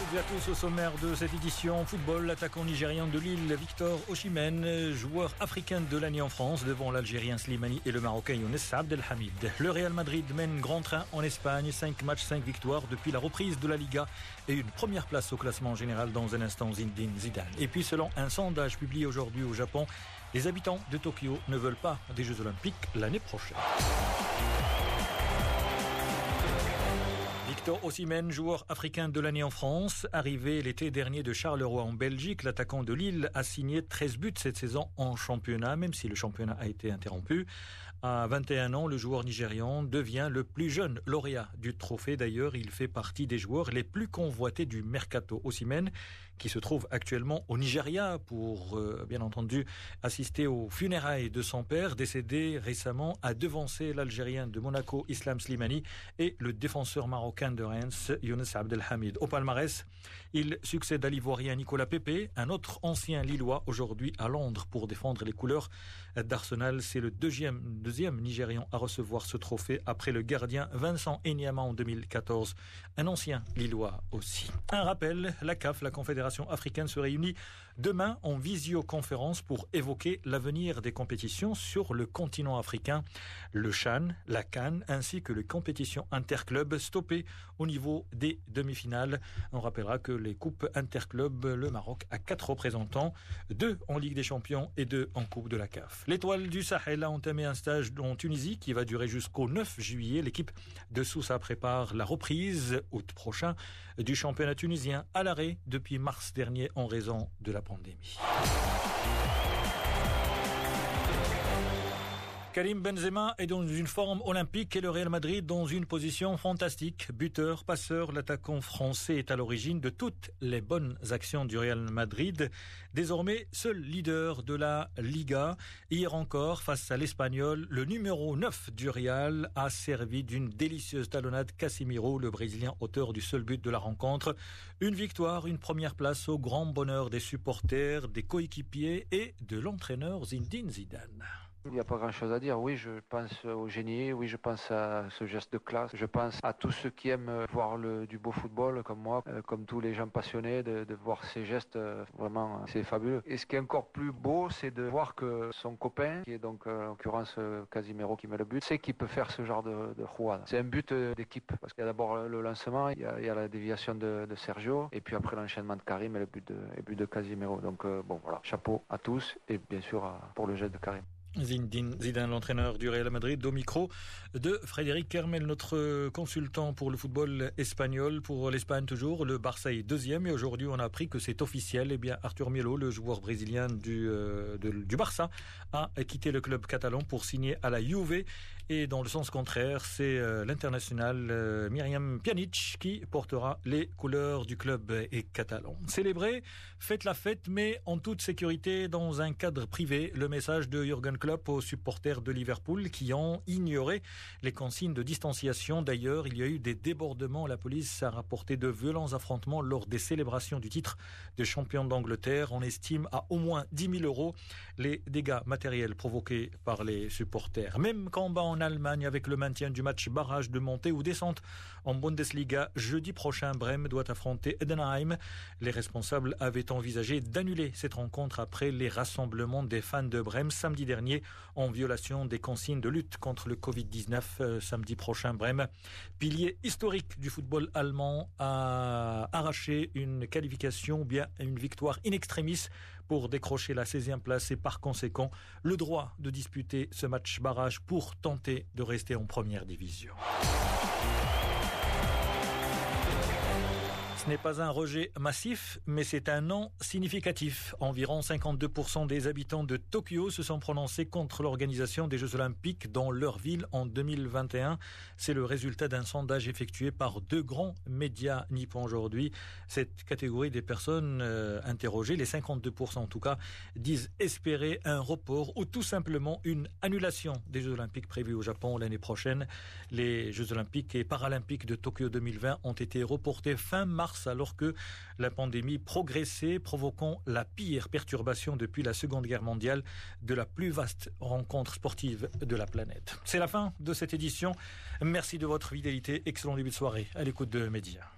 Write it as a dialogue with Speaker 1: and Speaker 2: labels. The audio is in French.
Speaker 1: toutes à tous au sommaire de cette édition football, l'attaquant nigérian de Lille Victor Oshimen, joueur africain de l'année en France devant l'Algérien Slimani et le Marocain Younes Abdelhamid. Le Real Madrid mène grand train en Espagne, 5 matchs, 5 victoires depuis la reprise de la Liga et une première place au classement général dans un instant Zindine Zidane. Et puis selon un sondage publié aujourd'hui au Japon, les habitants de Tokyo ne veulent pas des Jeux Olympiques l'année prochaine. Victor Osimhen, joueur africain de l'année en France, arrivé l'été dernier de Charleroi en Belgique, l'attaquant de Lille a signé 13 buts cette saison en championnat, même si le championnat a été interrompu. À 21 ans, le joueur nigérian devient le plus jeune lauréat du trophée. D'ailleurs, il fait partie des joueurs les plus convoités du mercato. Osimhen, qui se trouve actuellement au Nigeria pour, euh, bien entendu, assister aux funérailles de son père, décédé récemment, a devancé l'Algérien de Monaco, Islam Slimani, et le défenseur marocain de Younes Abdelhamid. Au palmarès, il succède à l'Ivoirien Nicolas Pepe, un autre ancien Lillois aujourd'hui à Londres pour défendre les couleurs d'Arsenal. C'est le deuxième, deuxième Nigérian à recevoir ce trophée après le gardien Vincent Enyama en 2014, un ancien Lillois aussi. Un rappel, la CAF, la Confédération africaine, se réunit demain en visioconférence pour évoquer l'avenir des compétitions sur le continent africain, le Chan, la Cannes, ainsi que les compétitions interclubs stoppées au niveau des demi-finales. On rappellera que les coupes interclubs, le Maroc a quatre représentants, deux en Ligue des Champions et deux en Coupe de la CAF. L'étoile du Sahel a entamé un stage en Tunisie qui va durer jusqu'au 9 juillet. L'équipe de Sousa prépare la reprise août prochain du championnat tunisien à l'arrêt depuis mars dernier en raison de la pandémie. Karim Benzema est dans une forme olympique et le Real Madrid dans une position fantastique. Buteur, passeur, l'attaquant français est à l'origine de toutes les bonnes actions du Real Madrid. Désormais, seul leader de la Liga. Hier encore, face à l'Espagnol, le numéro 9 du Real a servi d'une délicieuse talonnade Casimiro, le Brésilien auteur du seul but de la rencontre. Une victoire, une première place au grand bonheur des supporters, des coéquipiers et de l'entraîneur Zinedine Zidane.
Speaker 2: Il n'y a pas grand chose à dire. Oui, je pense au génie. Oui, je pense à ce geste de classe. Je pense à tous ceux qui aiment voir le, du beau football, comme moi, euh, comme tous les gens passionnés, de, voir ces gestes. Euh, vraiment, c'est fabuleux. Et ce qui est encore plus beau, c'est de voir que son copain, qui est donc euh, en l'occurrence Casimiro qui met le but, sait qu'il peut faire ce genre de, de C'est un but d'équipe. Parce qu'il y a d'abord le lancement, il y a, la déviation de, Sergio, et puis après l'enchaînement de Karim et le but de, et but de Casimiro. Donc bon, voilà. Chapeau à tous, et bien sûr pour le geste de Karim.
Speaker 1: Zidane, l'entraîneur du Real Madrid, au micro de Frédéric Kermel, notre consultant pour le football espagnol, pour l'Espagne toujours. Le Barça est deuxième et aujourd'hui on a appris que c'est officiel. Eh bien, Arthur Mielo, le joueur brésilien du, euh, du Barça, a quitté le club catalan pour signer à la Juve. Et dans le sens contraire, c'est euh, l'international euh, Myriam Pjanic qui portera les couleurs du club et catalan. Célébrez, faites la fête, mais en toute sécurité dans un cadre privé. Le message de Jürgen Klopp aux supporters de Liverpool qui ont ignoré les consignes de distanciation. D'ailleurs, il y a eu des débordements. La police a rapporté de violents affrontements lors des célébrations du titre de champion d'Angleterre. On estime à au moins 10 000 euros les dégâts matériels provoqués par les supporters. Même combat en Allemagne avec le maintien du match barrage de montée ou descente en Bundesliga. Jeudi prochain, Brême doit affronter Edenheim. Les responsables avaient envisagé d'annuler cette rencontre après les rassemblements des fans de Brême samedi dernier en violation des consignes de lutte contre le Covid-19 euh, samedi prochain. Brême, pilier historique du football allemand, a arraché une qualification, bien une victoire in extremis pour décrocher la 16e place et par conséquent le droit de disputer ce match barrage pour tenter de rester en première division. Ce n'est pas un rejet massif, mais c'est un non significatif. Environ 52% des habitants de Tokyo se sont prononcés contre l'organisation des Jeux Olympiques dans leur ville en 2021. C'est le résultat d'un sondage effectué par deux grands médias nippons aujourd'hui. Cette catégorie des personnes euh, interrogées, les 52% en tout cas, disent espérer un report ou tout simplement une annulation des Jeux Olympiques prévus au Japon l'année prochaine. Les Jeux Olympiques et Paralympiques de Tokyo 2020 ont été reportés fin alors que la pandémie progressait, provoquant la pire perturbation depuis la Seconde Guerre mondiale de la plus vaste rencontre sportive de la planète. C'est la fin de cette édition. Merci de votre fidélité. Excellent début de soirée à l'écoute de Média.